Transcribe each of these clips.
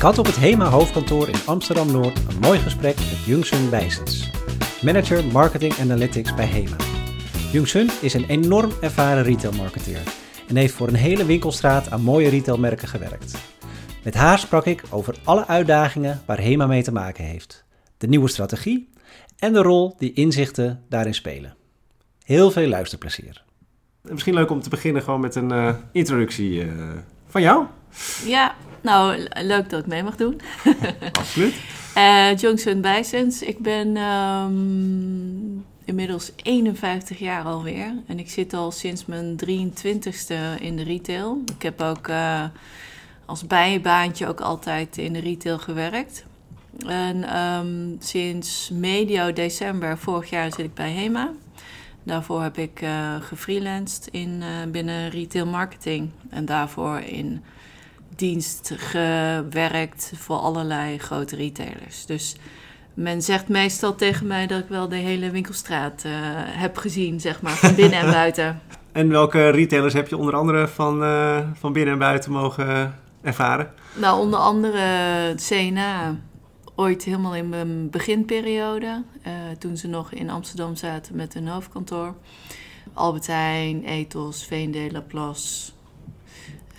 Ik had op het HEMA hoofdkantoor in Amsterdam-Noord een mooi gesprek met Jungsun Bijsens, manager Marketing Analytics bij HEMA. Jungsun is een enorm ervaren retailmarketeer en heeft voor een hele winkelstraat aan mooie retailmerken gewerkt. Met haar sprak ik over alle uitdagingen waar HEMA mee te maken heeft, de nieuwe strategie en de rol die inzichten daarin spelen. Heel veel luisterplezier. Misschien leuk om te beginnen gewoon met een uh, introductie uh, van jou. Ja, nou, leuk dat ik mee mag doen. Absoluut. uh, Johnson Bijsens. Ik ben um, inmiddels 51 jaar alweer. En ik zit al sinds mijn 23ste in de retail. Ik heb ook uh, als bijbaantje ook altijd in de retail gewerkt. En um, sinds medio december vorig jaar zit ik bij HEMA. Daarvoor heb ik uh, gefreelanced in, uh, binnen retail marketing. En daarvoor in dienst gewerkt voor allerlei grote retailers. Dus men zegt meestal tegen mij dat ik wel de hele winkelstraat uh, heb gezien, zeg maar, van binnen en buiten. En welke retailers heb je onder andere van, uh, van binnen en buiten mogen ervaren? Nou, onder andere CNA. Ooit helemaal in mijn beginperiode, uh, toen ze nog in Amsterdam zaten met hun hoofdkantoor. Albert Heijn, Ethos, V&D, Laplace,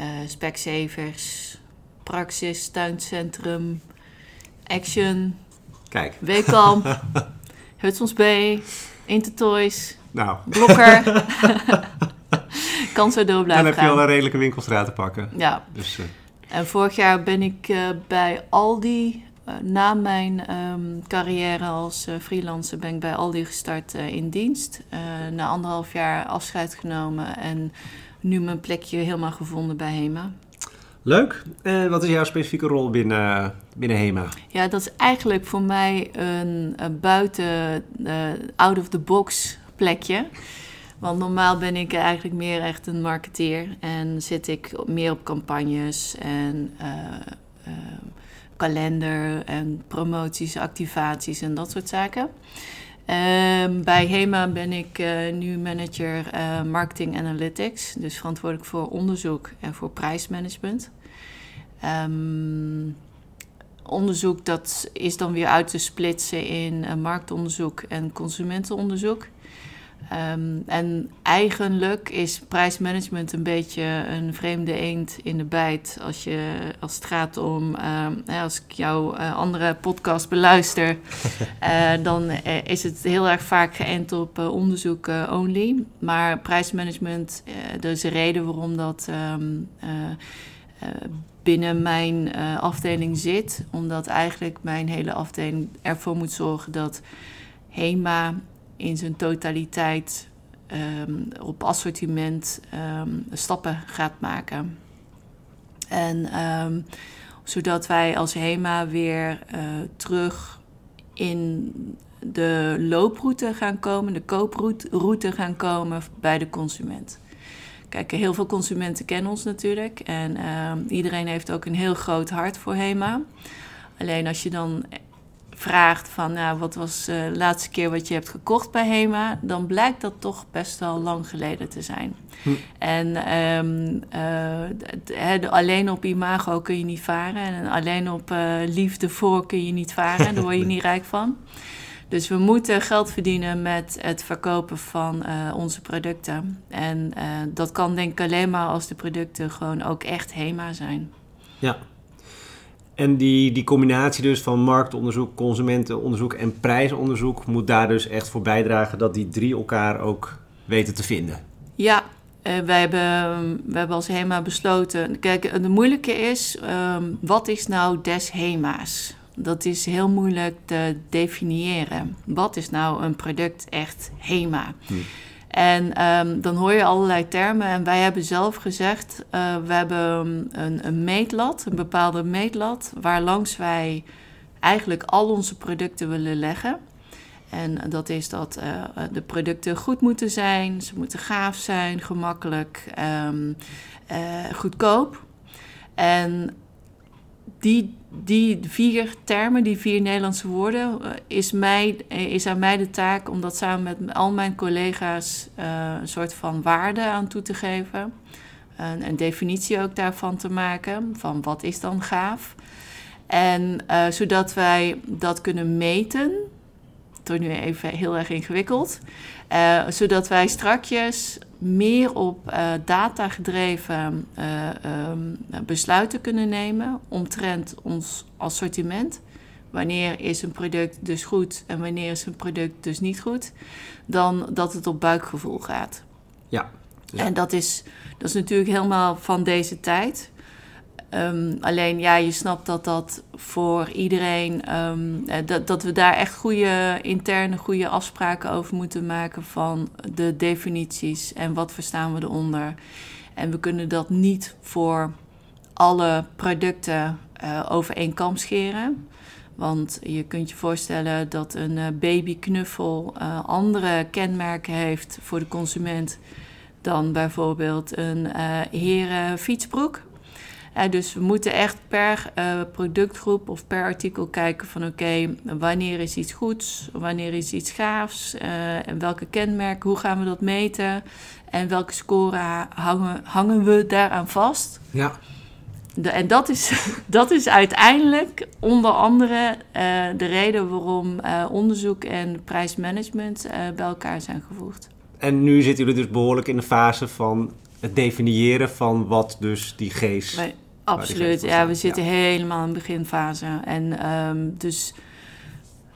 uh, Specsavers, Praxis, Tuincentrum, Action, Kijk. Weekamp, Hudson's Bay, Intertoys, nou. Blokker. kan zo door blijven Dan heb je al een redelijke winkelstraat te pakken. Ja. Dus, uh, En vorig jaar ben ik uh, bij Aldi, na mijn um, carrière als uh, freelancer, ben ik bij Aldi gestart in dienst. na anderhalf jaar afscheid genomen en nu mijn plekje helemaal gevonden bij HEMA. Leuk. En wat is jouw specifieke rol binnen, binnen HEMA? Ja, dat is eigenlijk voor mij een, een buiten out-of-the-box plekje. Want normaal ben ik eigenlijk meer echt een marketeer en zit ik meer op campagnes en uh, kalender en promoties, activaties en dat soort zaken. Um, bij HEMA ben ik uh, nu manager marketing analytics, dus verantwoordelijk voor onderzoek en voor prijsmanagement. Um, onderzoek dat is dan weer uit te splitsen in marktonderzoek en consumentenonderzoek. Um, en eigenlijk is prijsmanagement een beetje een vreemde eend in de bijt als, je, als het gaat om, um, als ik jouw uh, andere podcast beluister, uh, dan uh, is het heel erg vaak geënt op onderzoek only. Maar prijsmanagement, er is een reden waarom dat um, binnen mijn afdeling zit, omdat eigenlijk mijn hele afdeling ervoor moet zorgen dat HEMA in zijn totaliteit um, op assortiment um, stappen gaat maken. En um, zodat wij als HEMA weer uh, terug in de looproute gaan komen, de kooproute gaan komen bij de consument. Kijk, heel veel consumenten kennen ons natuurlijk en iedereen heeft ook een heel groot hart voor HEMA. Alleen als je dan vraagt van nou, wat was uh, de laatste keer wat je hebt gekocht bij HEMA, dan blijkt dat toch best wel lang geleden te zijn. Hm. En um, uh, de, alleen op imago kun je niet varen en alleen op uh, liefde voor kun je niet varen, daar word je niet rijk van. Dus we moeten geld verdienen met het verkopen van onze producten. En dat kan denk ik alleen maar als de producten gewoon ook echt HEMA zijn. Ja, en die, die combinatie dus van marktonderzoek, consumentenonderzoek en prijsonderzoek moet daar dus echt voor bijdragen dat die drie elkaar ook weten te vinden. Ja, uh, wij, hebben, we hebben als HEMA besloten. Kijk, de moeilijke is, um, wat is nou des HEMA's? Dat is heel moeilijk te definiëren. Wat is nou een product echt HEMA? Hm. En um, dan hoor je allerlei termen. En wij hebben zelf gezegd, uh, we hebben een, een, meetlat, een bepaalde meetlat, waar langs wij eigenlijk al onze producten willen leggen. En dat is dat uh, de producten goed moeten zijn, ze moeten gaaf zijn, gemakkelijk, uh, goedkoop. En die, die vier termen, die vier Nederlandse woorden, is, mij, is aan mij de taak om dat samen met al mijn collega's uh, een soort van waarde aan toe te geven. Een, een, definitie ook daarvan te maken, van wat is dan gaaf. En zodat wij dat kunnen meten, het nu even heel erg ingewikkeld, zodat wij strakjes meer op uh, data-gedreven ehm, besluiten kunnen nemen omtrent ons assortiment wanneer is een product dus goed en wanneer is een product dus niet goed, dan dat het op buikgevoel gaat. Ja. En dat is, dat is natuurlijk helemaal van deze tijd. Ehm, alleen ja, je snapt dat dat voor iedereen, ehm, eh, dat, dat we daar echt goede interne goede afspraken over moeten maken van de definities en wat verstaan we eronder. En we kunnen dat niet voor alle producten uh, over één kam scheren. Want je kunt je voorstellen dat een uh, babyknuffel andere kenmerken heeft voor de consument dan bijvoorbeeld een heren fietsbroek. Dus we moeten echt per productgroep of per artikel kijken van oké, wanneer is iets goeds, wanneer is iets gaafs, en welke kenmerken, hoe gaan we dat meten en welke score hangen, hangen we daaraan vast. Ja en dat is, dat is uiteindelijk onder andere uh, de reden waarom uh, onderzoek en prijsmanagement uh, bij elkaar zijn gevoegd. En nu zitten jullie dus behoorlijk in de fase van het definiëren van wat dus die geest. Wij, absoluut, ja, we zitten helemaal in de beginfase. En um, dus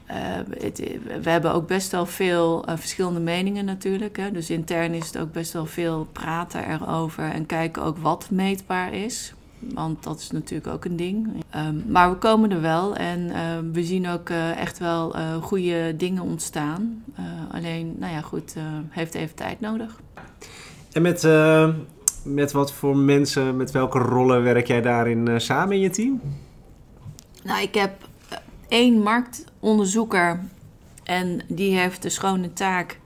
het, we hebben ook best wel veel verschillende meningen natuurlijk. Hè. Dus intern is het ook best wel veel praten erover en kijken ook wat meetbaar is. Want dat is natuurlijk ook een ding. Um, maar we komen er wel en uh, we zien ook uh, echt wel goede dingen ontstaan. alleen, nou ja, goed, heeft even tijd nodig. En met, met wat voor mensen, met welke rollen werk jij daarin samen in je team? Nou, ik heb één marktonderzoeker en die heeft de schone taak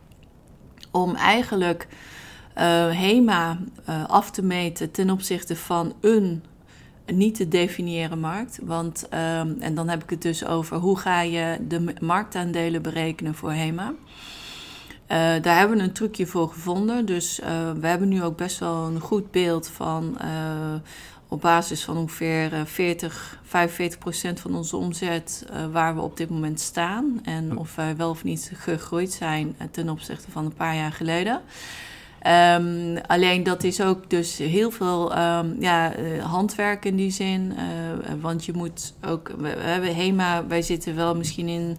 om eigenlijk uh, HEMA af te meten ten opzichte van een niet te definiëren markt. Want, um, en dan heb ik het dus over hoe ga je de marktaandelen berekenen voor HEMA. Uh, daar hebben we een trucje voor gevonden. Dus we hebben nu ook best wel een goed beeld van op basis van ongeveer 40, 45 procent van onze omzet waar we op dit moment staan. En of wij wel of niet gegroeid zijn ten opzichte van een paar jaar geleden. Um, alleen dat is ook dus heel veel um, ja, handwerk in die zin. Want je moet ook, we, hebben HEMA, wij zitten wel misschien in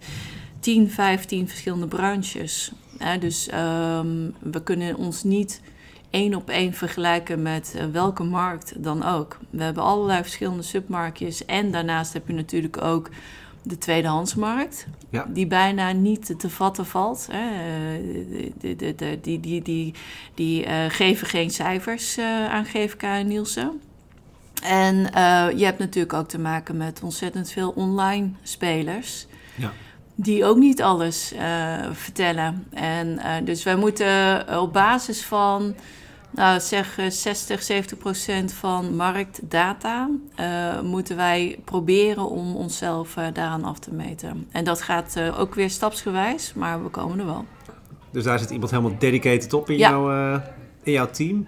10, 15 verschillende branches. Uh, dus um, we kunnen ons niet één op één vergelijken met uh, welke markt dan ook. We hebben allerlei verschillende submarktjes. En daarnaast heb je natuurlijk ook de tweedehandsmarkt, ja. die bijna niet te vatten valt. Die die, die, die uh, geven geen cijfers uh, aan GVK en Nielsen. En uh, je hebt natuurlijk ook te maken met ontzettend veel online spelers. Ja. Die ook niet alles vertellen. En dus wij moeten op basis van nou, zeg 60, eh, 70 procent van marktdata uh, moeten wij proberen om onszelf uh, daaraan af te meten. En dat gaat uh, ook weer stapsgewijs, maar we komen er wel. Dus daar zit iemand helemaal dedicated op in, ja. jouw, in jouw team.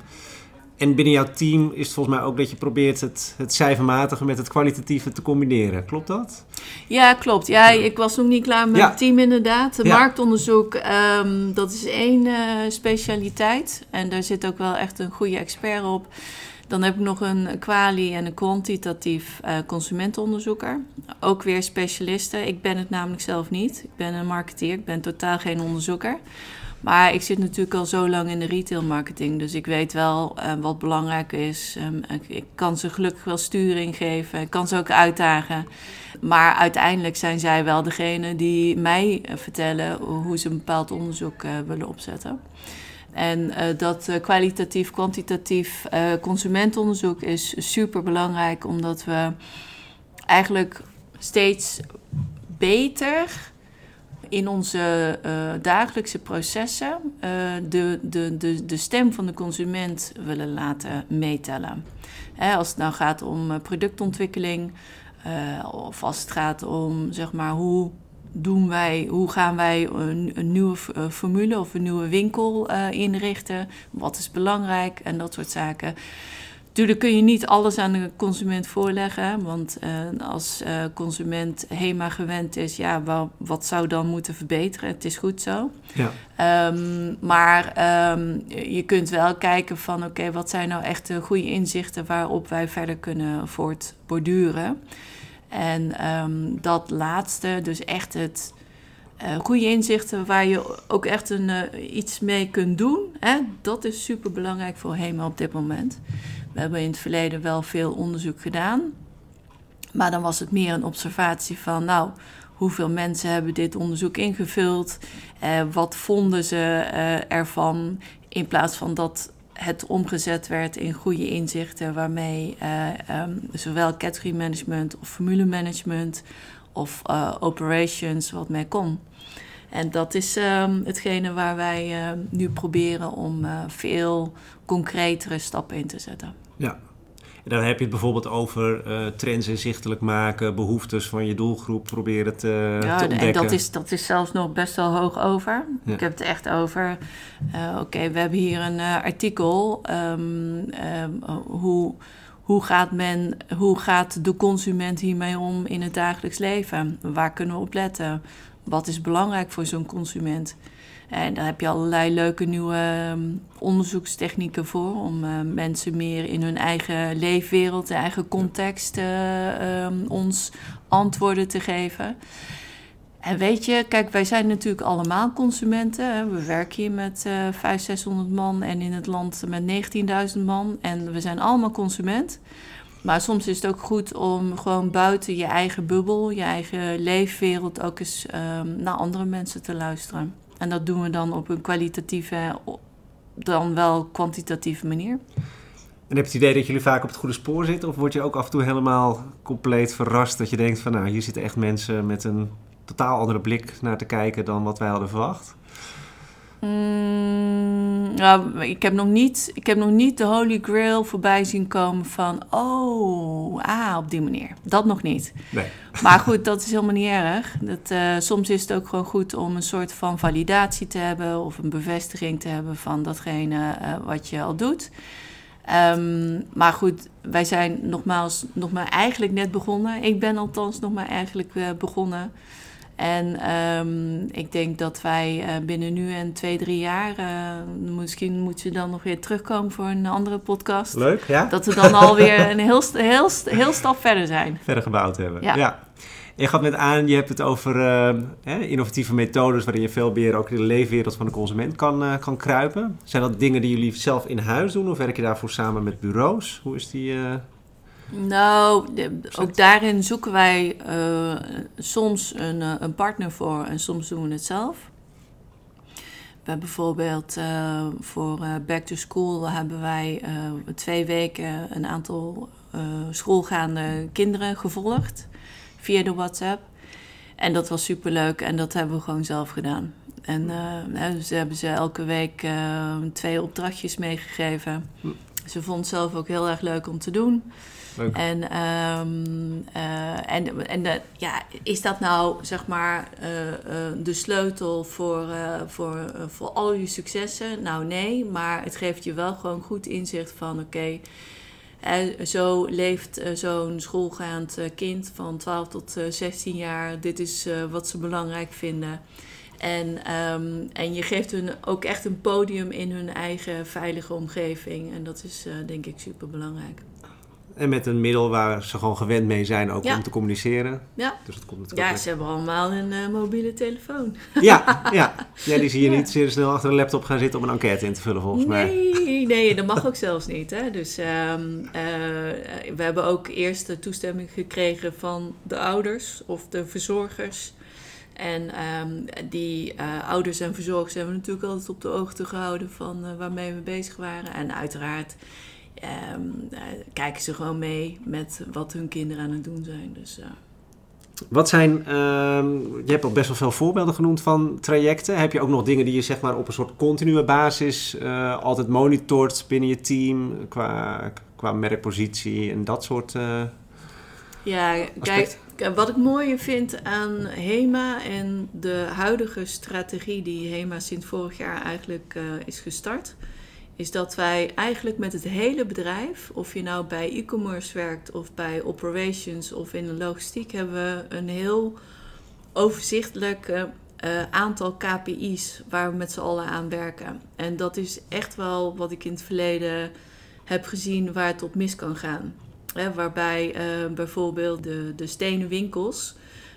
En binnen jouw team is het volgens mij ook dat je probeert het, het cijfermatige met het kwalitatieve te combineren. Klopt dat? Ja, klopt. Ja, ik was nog niet klaar met het team inderdaad. Marktonderzoek, um, dat is één uh, specialiteit. En daar zit ook wel echt een goede expert op. Dan heb ik nog een quali- en een kwantitatief uh, consumentenonderzoeker. Ook weer specialisten. Ik ben het namelijk zelf niet. Ik ben een marketeer, ik ben totaal geen onderzoeker. Maar ik zit natuurlijk al zo lang in de retail marketing, dus ik weet wel uh, wat belangrijk is. Um, ik, kan ze gelukkig wel sturing geven, ik kan ze ook uitdagen. Maar uiteindelijk zijn zij wel degene die mij uh, vertellen hoe ze een bepaald onderzoek uh, willen opzetten. En dat kwalitatief, kwantitatief consumentenonderzoek is super belangrijk, omdat we eigenlijk steeds beter in onze uh, dagelijkse processen uh, de, de, de, de stem van de consument willen laten meetellen. Hè, als het nou gaat om uh, productontwikkeling of als het gaat om zeg maar hoe doen wij, hoe gaan wij een, een nieuwe formule of een nieuwe winkel inrichten, wat is belangrijk? En dat soort zaken Natuurlijk kun je niet alles aan de consument voorleggen, want uh, als uh, consument HEMA gewend is, ja, wel, wat zou dan moeten verbeteren? Het is goed zo. Ja. Um, maar um, je kunt wel kijken van, oké, okay, wat zijn nou echt de goede inzichten waarop wij verder kunnen voortborduren? En um, dat laatste, dus echt het uh, goede inzichten waar je ook echt een, uh, iets mee kunt doen. Hè? Dat is super belangrijk voor HEMA op dit moment. We hebben in het verleden wel veel onderzoek gedaan. Maar dan was het meer een observatie van, nou, hoeveel mensen hebben dit onderzoek ingevuld? Uh, wat vonden ze ervan? In plaats van dat het omgezet werd in goede inzichten waarmee um, zowel category management of formule management of uh, operations wat mee kon. En dat is um, hetgene waar wij uh, nu proberen om uh, veel concretere stappen in te zetten. Ja, en dan heb je het bijvoorbeeld over uh, trends inzichtelijk maken, behoeftes van je doelgroep proberen te, ja, te ontdekken. En dat is, dat is zelfs nog best wel hoog over. Ja. Ik heb het echt over, uh, oké, okay, we hebben hier een artikel, um, hoe hoe gaat, men, hoe gaat de consument hiermee om in het dagelijks leven? Waar kunnen we op letten? Wat is belangrijk voor zo'n consument? En daar heb je allerlei leuke nieuwe um, onderzoekstechnieken voor om uh, mensen meer in hun eigen leefwereld, eigen context uh, um, ons antwoorden te geven. En weet je, kijk, wij zijn natuurlijk allemaal consumenten. We werken hier met uh, 500, 600 man en in het land met 19.000 man. En we zijn allemaal consument. Maar soms is het ook goed om gewoon buiten je eigen bubbel, je eigen leefwereld, ook eens um, naar andere mensen te luisteren. En dat doen we dan op een kwalitatieve, dan wel kwantitatieve manier. En heb je het idee dat jullie vaak op het goede spoor zitten? Of word je ook af en toe helemaal compleet verrast dat je denkt van nou, hier zitten echt mensen met een totaal andere blik naar te kijken dan wat wij hadden verwacht? Mm, nou, ik, heb nog niet, ik heb nog niet de Holy Grail voorbij zien komen van... oh, ah, op die manier. Dat nog niet. Nee. Maar goed, dat is helemaal niet erg. Dat, uh, soms is het ook gewoon goed om een soort van validatie te hebben... of een bevestiging te hebben van datgene uh, wat je al doet. Um, maar goed, wij zijn nogmaals nog maar eigenlijk net begonnen. Ik ben althans nog maar eigenlijk uh, begonnen... En um, ik denk dat wij uh, binnen nu en twee, drie jaar, uh, misschien moet je dan nog weer terugkomen voor een andere podcast. Leuk, ja. Dat we dan alweer een heel, heel, heel stap verder zijn. Verder gebouwd hebben, ja. ja. Je gaat met aan, je hebt het over uh, innovatieve methodes waarin je veel meer ook in de leefwereld van de consument kan, kan kruipen. Zijn dat dingen die jullie zelf in huis doen of werk je daarvoor samen met bureaus? Hoe is die... Nou, ook daarin zoeken wij uh, soms een, uh, een, partner voor en soms doen we het zelf. We hebben bijvoorbeeld uh, voor Back to School hebben wij twee weken een aantal schoolgaande kinderen gevolgd via de WhatsApp. En dat was superleuk en dat hebben we gewoon zelf gedaan. En dus hebben ze elke week twee opdrachtjes meegegeven. Hm. Ze vond het zelf ook heel erg leuk om te doen. En, um, uh, en, en de, ja, is dat nou zeg maar uh, uh, de sleutel voor, voor, voor al je successen? Nou nee, maar het geeft je wel gewoon goed inzicht van oké, zo leeft zo'n schoolgaand kind van 12 tot 16 jaar. Dit is wat ze belangrijk vinden. En, um, en je geeft hun ook echt een podium in hun eigen veilige omgeving. En dat is denk ik super belangrijk. En met een middel waar ze gewoon gewend mee zijn ook om te communiceren. Ja, dus dat komt ja ze hebben allemaal een uh, mobiele telefoon. Ja, ja. ja, die zie je niet zeer snel achter een laptop gaan zitten om een enquête in te vullen volgens nee, mij. Nee, nee, dat mag ook zelfs niet. Hè. Dus um, uh, we hebben ook eerst de toestemming gekregen van de ouders of de verzorgers. En um, die uh, ouders en verzorgers hebben we natuurlijk altijd op de hoogte gehouden van waarmee we bezig waren. En uiteraard um, uh, kijken ze gewoon mee met wat hun kinderen aan het doen zijn. Dus, uh. Wat zijn, uh, je hebt al best wel veel voorbeelden genoemd van trajecten. Heb je ook nog dingen die je zeg maar op een soort continue basis uh, altijd monitort binnen je team qua, qua merkpositie en dat soort Ja, kijk, wat ik mooier vind aan HEMA en de huidige strategie die HEMA sinds vorig jaar eigenlijk is gestart is dat wij eigenlijk met het hele bedrijf, of je nou bij e-commerce werkt of bij operations of in de logistiek, hebben we een heel overzichtelijk uh, aantal KPI's waar we met z'n allen aan werken. En dat is echt wel wat ik in het verleden heb gezien waar het op mis kan gaan. waarbij uh, bijvoorbeeld de, de stenen winkels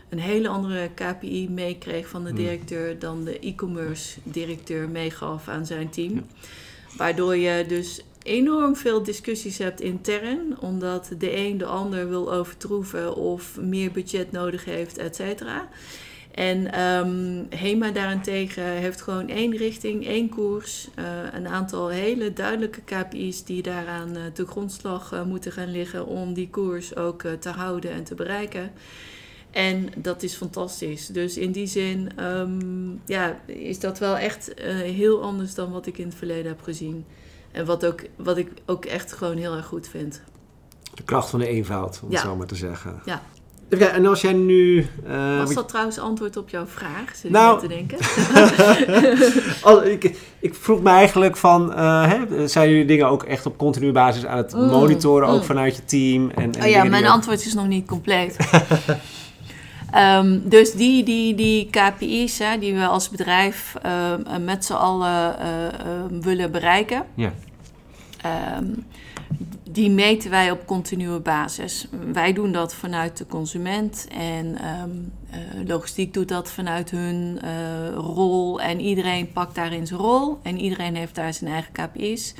een hele andere KPI meekreeg van de hmm. directeur dan de e-commerce directeur meegaf aan zijn team. Waardoor je dus enorm veel discussies hebt intern, omdat de een de ander wil overtroeven of meer budget nodig heeft, et cetera. En um, HEMA daarentegen heeft gewoon één richting, één koers. Uh, een aantal hele duidelijke KPI's die daaraan uh, te grondslag uh, moeten gaan liggen om die koers ook te houden en te bereiken. En dat is fantastisch. Dus in die zin um, ja, is dat wel echt heel anders dan wat ik in het verleden heb gezien. En wat, ook, wat ik ook echt gewoon heel erg goed vind. De kracht van de eenvoud, om het zo maar te zeggen. Ja. Even en als jij nu... Uh, Was dat trouwens antwoord op jouw vraag? Zit nou, te denken? ik, ik, vroeg me eigenlijk van... Uh, hè, zijn jullie dingen ook echt op continue basis aan het mm, monitoren, ook mm. vanuit je team? En, en oh ja, mijn antwoord is nog niet compleet. um, dus die, die, die KPI's hè, die we als bedrijf uh, met z'n allen willen bereiken... Ja. Um, die meten wij op continue basis. Wij doen dat vanuit de consument en ehm, eh, logistiek doet dat vanuit hun rol. En iedereen pakt daarin zijn rol en iedereen heeft daar zijn eigen KPI's.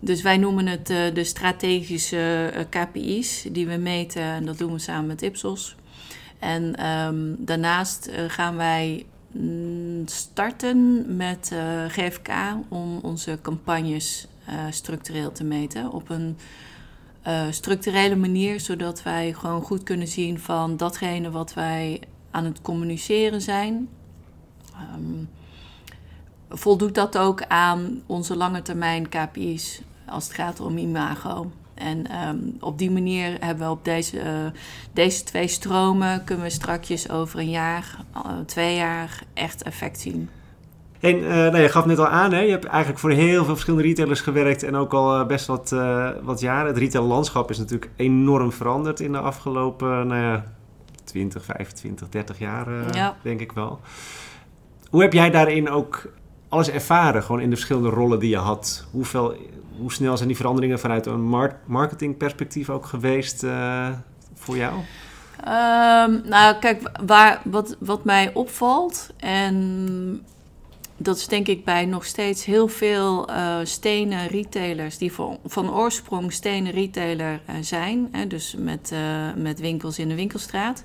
Dus wij noemen het de strategische KPI's die we meten en dat doen we samen met Ipsos. En um, daarnaast gaan wij mm, starten met GFK om onze campagnes uh, structureel te meten. Op een structurele manier, zodat wij gewoon goed kunnen zien van datgene wat wij aan het communiceren zijn. Um, voldoet dat ook aan onze lange termijn KPI's als het gaat om imago? En um, op die manier hebben we op deze, uh, deze twee stromen kunnen we strakjes over een jaar, twee jaar echt effect zien. En uh, nou, je gaf net al aan, hè? je hebt eigenlijk voor heel veel verschillende retailers gewerkt en ook al best wat, wat jaren. Het retaillandschap is natuurlijk enorm veranderd in de afgelopen nou ja, 20, 25, 30 jaar, ja. denk ik wel. Hoe heb jij daarin ook alles ervaren, gewoon in de verschillende rollen die je had? Hoeveel, hoe snel zijn die veranderingen vanuit een marketingperspectief ook geweest voor jou? Um, nou, kijk, waar, wat, wat mij opvalt en dat is denk ik bij nog steeds heel veel uh, stenen retailers die van, van oorsprong stenen retailer uh, zijn, hè, dus met, met winkels in de winkelstraat,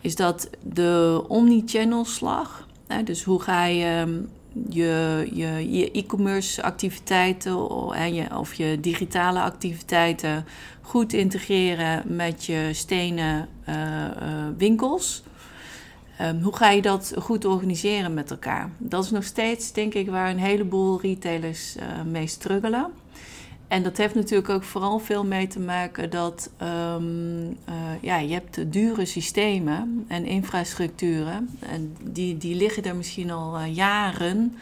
is dat de omnichannel slag. Hè, dus hoe ga je um, je, je, je e-commerce activiteiten en je, of je digitale activiteiten goed integreren met je stenen winkels. Um, hoe ga je dat goed organiseren met elkaar? Dat is nog steeds, denk ik, waar een heleboel retailers uh, mee struggelen. En dat heeft natuurlijk ook vooral veel mee te maken dat um, uh, ja, je hebt dure systemen en infrastructuren. En die, die liggen er misschien al uh, jaren.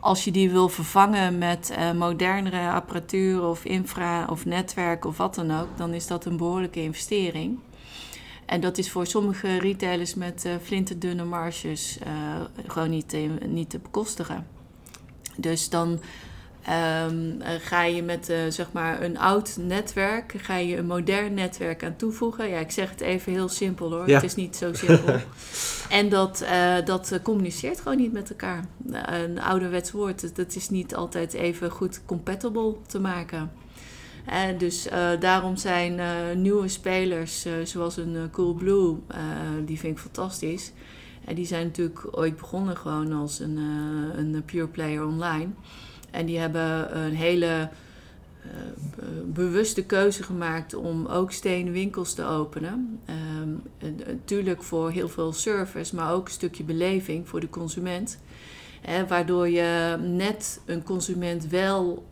Als je die wil vervangen met modernere apparatuur of infra of netwerk of wat dan ook, dan is dat een behoorlijke investering. En dat is voor sommige retailers met flinterdunne marges gewoon niet te, niet te bekostigen. Dus dan um, ga je met uh, zeg maar een oud netwerk, ga je een modern netwerk aan toevoegen. Ja, ik zeg het even heel simpel hoor. Het is niet zo simpel. en dat, dat communiceert gewoon niet met elkaar. een ouderwets woord, dat is niet altijd even goed compatible te maken. En dus uh, daarom zijn nieuwe spelers, zoals een Coolblue, die vind ik fantastisch. En die zijn natuurlijk ooit begonnen gewoon als een, een pure player online. En die hebben een hele bewuste keuze gemaakt om ook stenen winkels te openen. Natuurlijk voor heel veel service, maar ook een stukje beleving voor de consument. waardoor je net een consument wel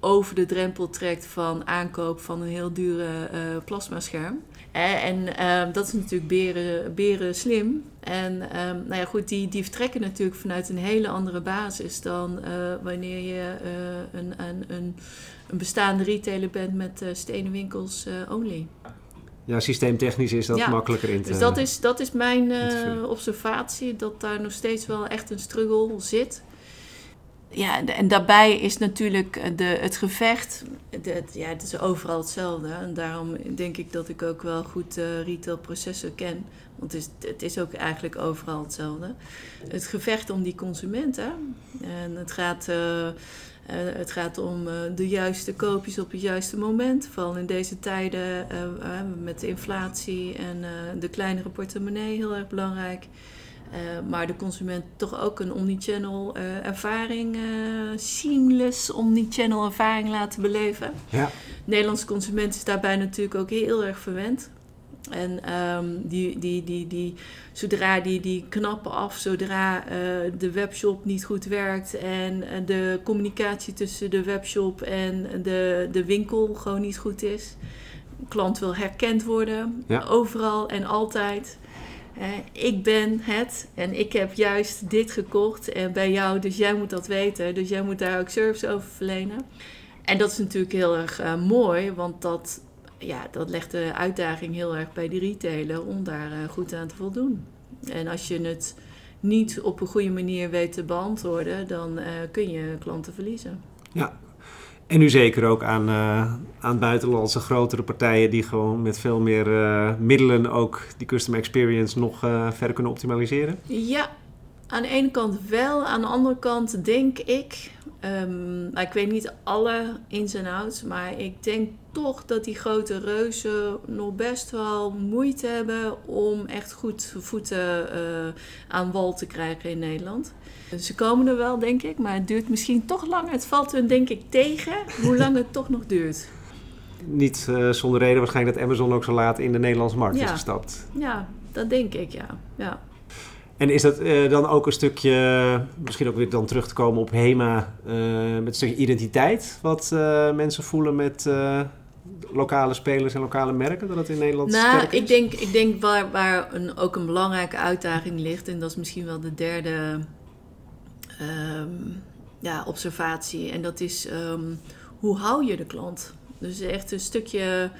over de drempel trekt van aankoop van een heel dure uh, plasmascherm. En ehm, dat is natuurlijk beren, beren slim. En ehm, nou ja, goed, die, die vertrekken natuurlijk vanuit een hele andere basis dan eh, wanneer je uh, een, een, een, een, bestaande retailer bent met uh, stenen winkels only. Ja, systeemtechnisch is dat makkelijker in te Dus dat is, dat is mijn observatie, dat daar nog steeds wel echt een struggle zit ja, en daarbij is natuurlijk de, het gevecht, ja, het is overal hetzelfde. En daarom denk ik dat ik ook wel goed uh, retailprocessen ken. Want het is, het is ook eigenlijk overal hetzelfde. Het gevecht om die consumenten. En het gaat, uh, het gaat om de juiste koopjes op het juiste moment. Vooral in deze tijden met de inflatie en de kleinere portemonnee heel erg belangrijk. Uh, maar de consument toch ook een omnichannel uh, ervaring, uh, seamless omnichannel ervaring laten beleven. Ja. De Nederlandse consument is daarbij natuurlijk ook heel erg verwend. En um, die, die, die, die, zodra die, die knappen af, zodra de webshop niet goed werkt en de communicatie tussen de webshop en de, de winkel gewoon niet goed is. De klant wil herkend worden, ja. overal en altijd ik ben het en ik heb juist dit gekocht en bij jou, dus jij moet dat weten. Dus jij moet daar ook service over verlenen. En dat is natuurlijk heel erg uh, mooi, want dat, ja, dat legt de uitdaging heel erg bij de retailer om daar uh, goed aan te voldoen. En als je het niet op een goede manier weet te beantwoorden, dan kun je klanten verliezen. Ja, en nu zeker ook aan, uh, aan buitenlandse grotere partijen die gewoon met veel meer uh, middelen ook die customer experience nog uh, verder kunnen optimaliseren? Ja, aan de ene kant wel. Aan de andere kant denk ik, um, ik weet niet alle ins en outs, maar ik denk toch dat die grote reuzen nog best wel moeite hebben om echt goed voeten aan wal te krijgen in Nederland. Ze komen er wel, denk ik, maar het duurt misschien toch langer. Het valt hun, denk ik, tegen hoe lang het toch nog duurt. Niet uh, zonder reden waarschijnlijk dat Amazon ook zo laat in de Nederlandse markt ja. is gestapt. Ja, dat denk ik, ja. ja. En is dat uh, dan ook een stukje, misschien ook weer dan terug te komen op HEMA, uh, met een stukje identiteit, wat mensen voelen met lokale spelers en lokale merken, dat het in Nederland nou, ik denk, ik denk waar, waar een, ook een belangrijke uitdaging ligt, en dat is misschien wel de derde um, ja, observatie. En dat is um, hoe hou je de klant? Dus echt een stukje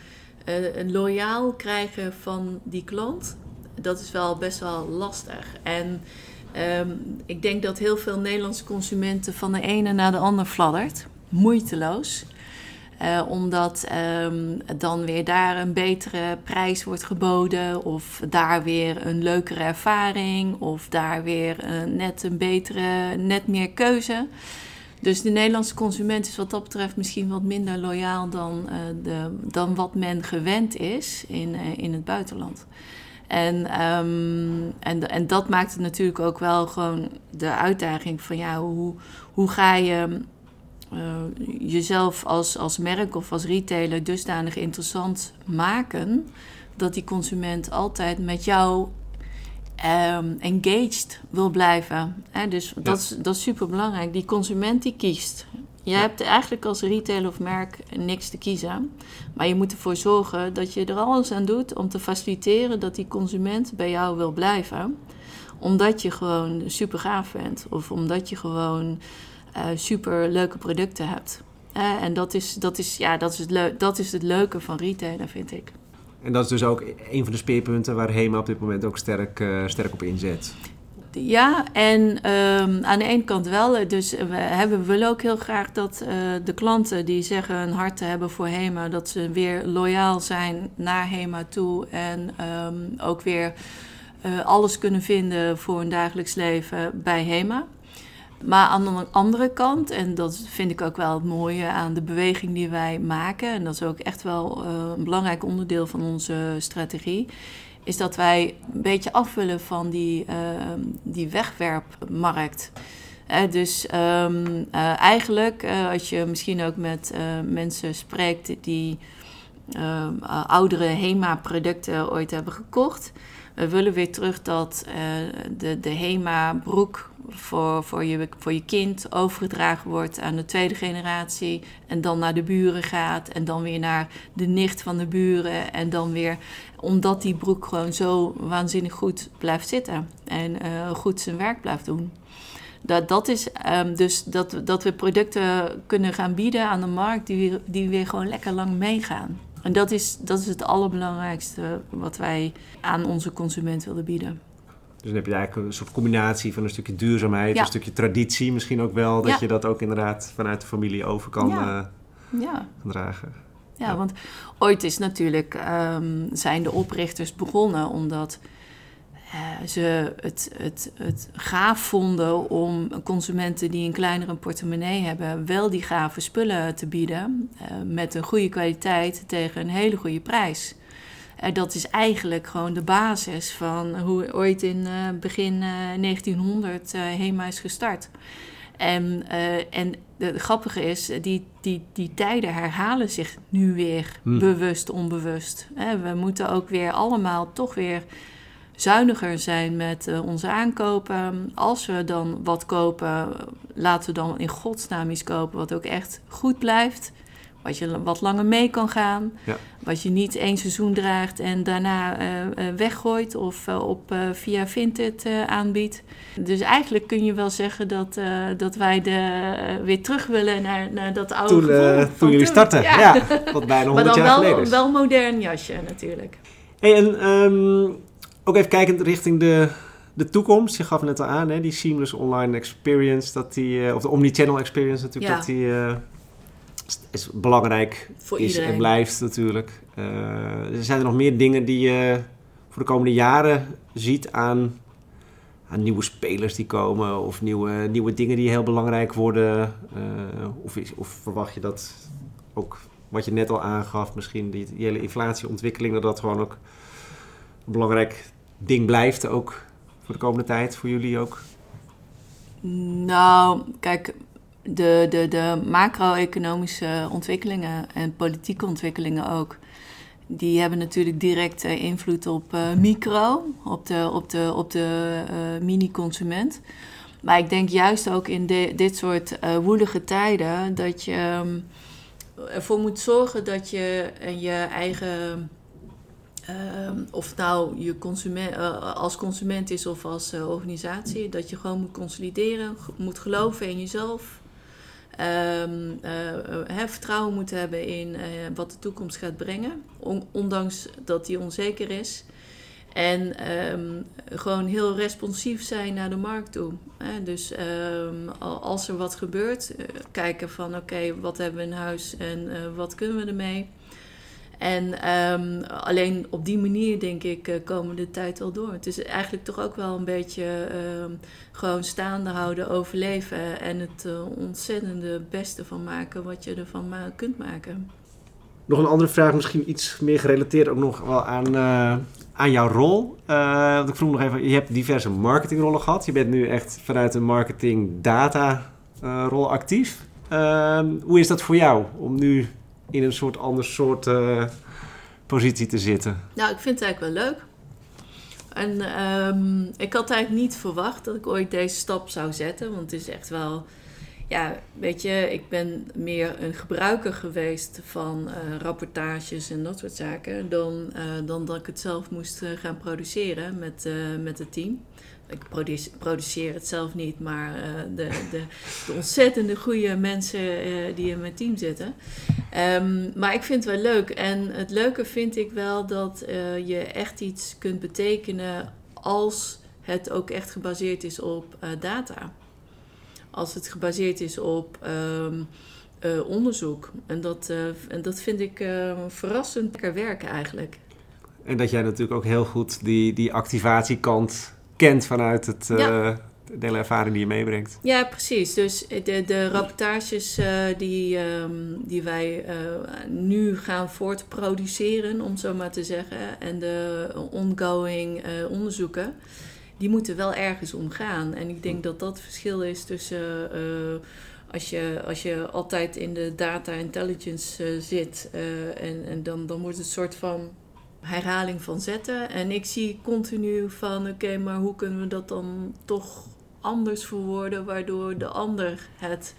uh, loyaal krijgen van die klant. Dat is wel best wel lastig. En um, ik denk dat heel veel Nederlandse consumenten van de ene naar de ander fladdert. Moeiteloos. Uh, omdat um, dan weer daar een betere prijs wordt geboden, of daar weer een leukere ervaring, of daar weer uh, net een betere, net meer keuze. Dus de Nederlandse consument is wat dat betreft misschien wat minder loyaal dan, uh, de, dan wat men gewend is in, in het buitenland. En, um, en, en dat maakt het natuurlijk ook wel gewoon de uitdaging van ja, hoe, hoe ga je jezelf als, als merk of als retailer dusdanig interessant maken dat die consument altijd met jou um, engaged wil blijven. Hè? Dus dat, is, dat is super belangrijk. Die consument die kiest. Je hebt eigenlijk als retailer of merk niks te kiezen. Maar je moet ervoor zorgen dat je er alles aan doet om te faciliteren dat die consument bij jou wil blijven. Omdat je gewoon super gaaf bent. Of omdat je gewoon uh, super leuke producten hebt. Uh, en dat is, dat, is, ja, dat, is het dat is het leuke van retailen, vind ik. En dat is dus ook een van de speerpunten waar HEMA op dit moment ook sterk, uh, sterk op inzet. Ja, en um, aan de ene kant wel. Dus we, hebben, we willen ook heel graag dat de klanten die zeggen een hart te hebben voor HEMA, dat ze weer loyaal zijn naar HEMA toe en um, ook weer alles kunnen vinden voor hun dagelijks leven bij HEMA. Maar aan de andere kant, en dat vind ik ook wel het mooie aan de beweging die wij maken, en dat is ook echt wel uh, een belangrijk onderdeel van onze strategie, is dat wij een beetje af willen van die, uh, die wegwerpmarkt. Dus um, eigenlijk, als je misschien ook met mensen spreekt die ehm, oudere HEMA-producten ooit hebben gekocht we willen weer terug dat de, de HEMA-broek voor, voor, je, voor je kind overgedragen wordt aan de tweede generatie. En dan naar de buren gaat. En dan weer naar de nicht van de buren. En dan weer omdat die broek gewoon zo waanzinnig goed blijft zitten. En uh, goed zijn werk blijft doen. Dat, dat is um, dus dat, dat we producten kunnen gaan bieden aan de markt die, die weer gewoon lekker lang meegaan. En dat is, dat is het allerbelangrijkste wat wij aan onze consument willen bieden. Dus dan heb je eigenlijk een soort combinatie van een stukje duurzaamheid, een stukje traditie misschien ook wel. Dat je dat ook inderdaad vanuit de familie over kan ja. Uh, dragen. Ja, want ooit is natuurlijk, um, zijn de oprichters begonnen omdat uh, ze het, het, het gaaf vonden om consumenten die een kleinere portemonnee hebben, wel die gave spullen te bieden. Uh, met een goede kwaliteit tegen een hele goede prijs. Uh, dat is eigenlijk gewoon de basis van hoe ooit in begin 1900 HEMA is gestart. En, en het grappige is, die, die, die tijden herhalen zich nu weer hmm. bewust, onbewust. we moeten ook weer allemaal toch weer zuiniger zijn met onze aankopen. Als we dan wat kopen, laten we dan in godsnaam iets kopen wat ook echt goed blijft. Wat je wat langer mee kan gaan. Ja. Wat je niet één seizoen draagt en daarna uh, weggooit of uh, op via Vinted aanbiedt. Dus eigenlijk kun je wel zeggen dat, dat wij de, weer terug willen naar, naar dat oude toen, gevoel. toen jullie starten, ja. Wat bijna 100 maar dan jaar wel, geleden is. wel modern jasje natuurlijk. Hey, en um, ook even kijkend richting de, de toekomst. Je gaf net al aan, hè, die seamless online experience, dat die, of de omnichannel experience natuurlijk, ja. dat die uh, is belangrijk voor is iedereen. en blijft natuurlijk. Uh, er zijn er nog meer dingen die je voor de komende jaren ziet aan, aan nieuwe spelers die komen of nieuwe, nieuwe dingen die heel belangrijk worden? of, is, of verwacht je dat ook wat je net al aangaf, misschien die, die hele inflatieontwikkeling, dat dat gewoon ook een belangrijk ding blijft ook voor de komende tijd, voor jullie ook? Nou, kijk, de, de, de macro-economische ontwikkelingen en politieke ontwikkelingen ook, die hebben natuurlijk direct invloed op uh, micro, op de, op de, op de uh, mini-consument. Maar ik denk juist ook in dit soort woelige tijden dat je um, ervoor moet zorgen dat je je eigen Uh, of nou je consument, als consument is of als organisatie, dat je gewoon moet consolideren, moet geloven in jezelf. Um, vertrouwen moet hebben in wat de toekomst gaat brengen, on ondanks dat die onzeker is. En um, gewoon heel responsief zijn naar de markt toe. Hè? Dus um, als er wat gebeurt, kijken van oké, wat hebben we in huis en wat kunnen we ermee. En um, alleen op die manier, denk ik, uh, komen de tijd wel door. Het is eigenlijk toch ook wel een beetje uh, gewoon staande houden, overleven en het uh, ontzettende beste van maken wat je ervan kunt maken. Nog een andere vraag, misschien iets meer gerelateerd ook nog wel aan, aan jouw rol. want ik vroeg nog even, je hebt diverse marketingrollen gehad. Je bent nu echt vanuit een marketing data rol actief. Ehm, hoe is dat voor jou om nu in een soort ander soort uh, positie te zitten? Nou, ik vind het eigenlijk wel leuk. En um, ik had eigenlijk niet verwacht dat ik ooit deze stap zou zetten. Want het is echt wel... Ja, weet je, ik ben meer een gebruiker geweest van uh, rapportages en dat soort zaken... dan, uh, dan dat ik het zelf moest gaan produceren met, met het team ik produceer het zelf niet, maar uh, de, de, de, ontzettende goede mensen uh, die in mijn team zitten. Um, maar ik vind het wel leuk. En het leuke vind ik wel dat uh, je echt iets kunt betekenen als het ook echt gebaseerd is op data. Als het gebaseerd is op um, onderzoek. En dat, en dat vind ik verrassend lekker werken eigenlijk. En dat jij natuurlijk ook heel goed die, die activatiekant kent vanuit het, ja. uh, de hele ervaring die je meebrengt. Ja, precies. Dus de, de rapportages uh, die, um, die wij nu gaan voortproduceren, om zo maar te zeggen, en de ongoing onderzoeken, die moeten wel ergens omgaan. En ik denk dat dat het verschil is tussen als je, als je altijd in de data intelligence zit en, en dan, dan wordt het een soort van herhaling van zetten. En ik zie continu van, oké, okay, maar hoe kunnen we dat dan toch anders verwoorden, waardoor de ander het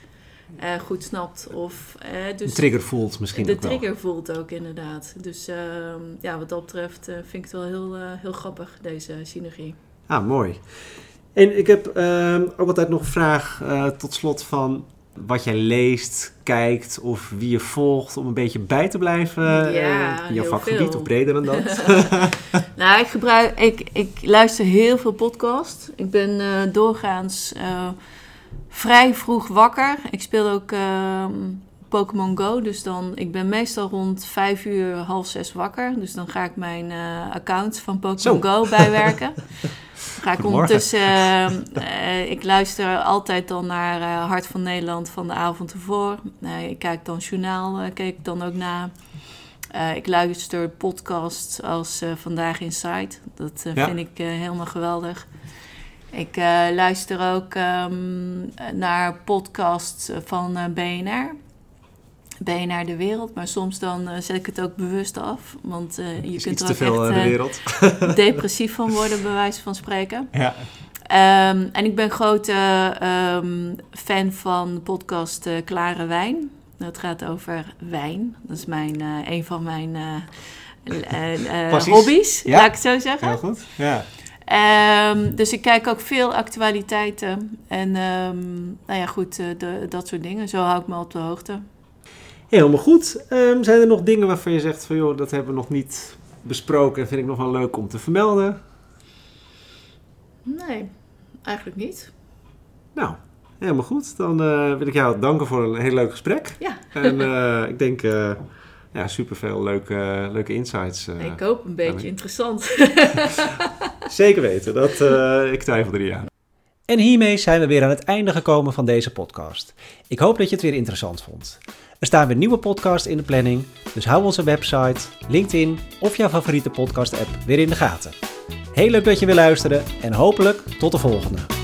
eh, goed snapt. Of, eh, dus de trigger voelt misschien de ook wel. trigger voelt ook inderdaad. Dus ehm, ja, wat dat betreft eh, vind ik het wel heel, eh, heel grappig, deze synergie. Ah, mooi. En ik heb ehm, ook altijd nog een vraag tot slot van wat jij leest, kijkt of wie je volgt om een beetje bij te blijven Ja, eh, in jouw vakgebied veel. of breder dan dat. Nou, ik, gebruik, ik, ik luister heel veel podcast. Ik ben eh, doorgaans eh, vrij vroeg wakker. Ik speel ook ehm, Pokémon Go. Dus dan, ik ben meestal rond vijf uur, half zes wakker. Dus dan ga ik mijn account van Pokémon. Go bijwerken. ga ik ondertussen... eh, ik luister altijd dan naar eh, Hart van Nederland van de avond ervoor. Eh, ik kijk dan journaal, kijk ik dan ook na. Ik luister podcasts als Vandaag Inside. Dat Ja. vind ik helemaal geweldig. Ik luister ook ehm, naar podcasts van BNR. BNR De Wereld. Maar soms dan eh, zet ik het ook bewust af. Want eh, je kunt er ook veel echt eh, de wereld. depressief van worden, bij wijze van spreken. Ja. Ehm, en ik ben grote ehm, fan van de podcast Klare Wijn. Het gaat over wijn. Dat is mijn, een van mijn hobby's, Ja. laat ik het zo zeggen. Heel goed. Ja. Ehm, dus ik kijk ook veel actualiteiten. En nou ja, goed, de- dat soort dingen. Zo hou ik me op de hoogte. Helemaal goed. Ehm, zijn er nog dingen waarvan je zegt van joh, dat hebben we nog niet besproken en vind ik nog wel leuk om te vermelden? Nee, eigenlijk niet. Nou, helemaal goed. Dan eh, wil ik jou danken voor een heel leuk gesprek. Ja. En eh, ik denk eh ja, superveel leuke, leuke insights. eh. ik hoop een beetje interessant. Zeker weten, dat, eh, ik twijfel er niet aan. En hiermee zijn we weer aan het einde gekomen van deze podcast. Ik hoop dat je het weer interessant vond. Er staan weer nieuwe podcasts in de planning, dus hou onze website, LinkedIn of jouw favoriete podcast-app weer in de gaten. Heel leuk dat je weer luisterde en hopelijk tot de volgende.